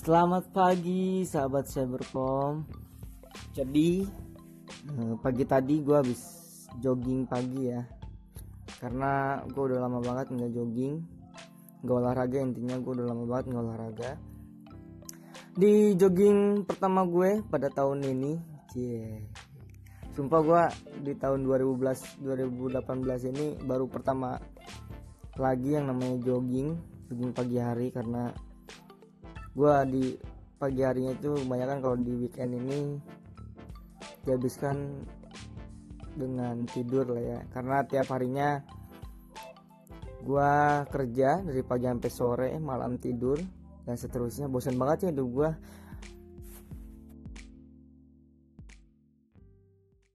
Selamat pagi sahabat Cybercom Jadi eh, pagi tadi gue habis jogging pagi ya. Karena gue udah lama banget nggak jogging. Nggak olahraga intinya gue udah lama banget nggak olahraga. Di jogging pertama gue pada tahun ini Cie. Sumpah gue di tahun 2011 2018 ini baru pertama lagi yang namanya jogging jogging pagi hari karena gue di pagi harinya itu kebanyakan kalau di weekend ini dihabiskan dengan tidur lah ya. Karena tiap harinya gue kerja dari pagi sampai sore malam tidur dan seterusnya. Bosan banget ya hidup gue